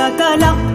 kakala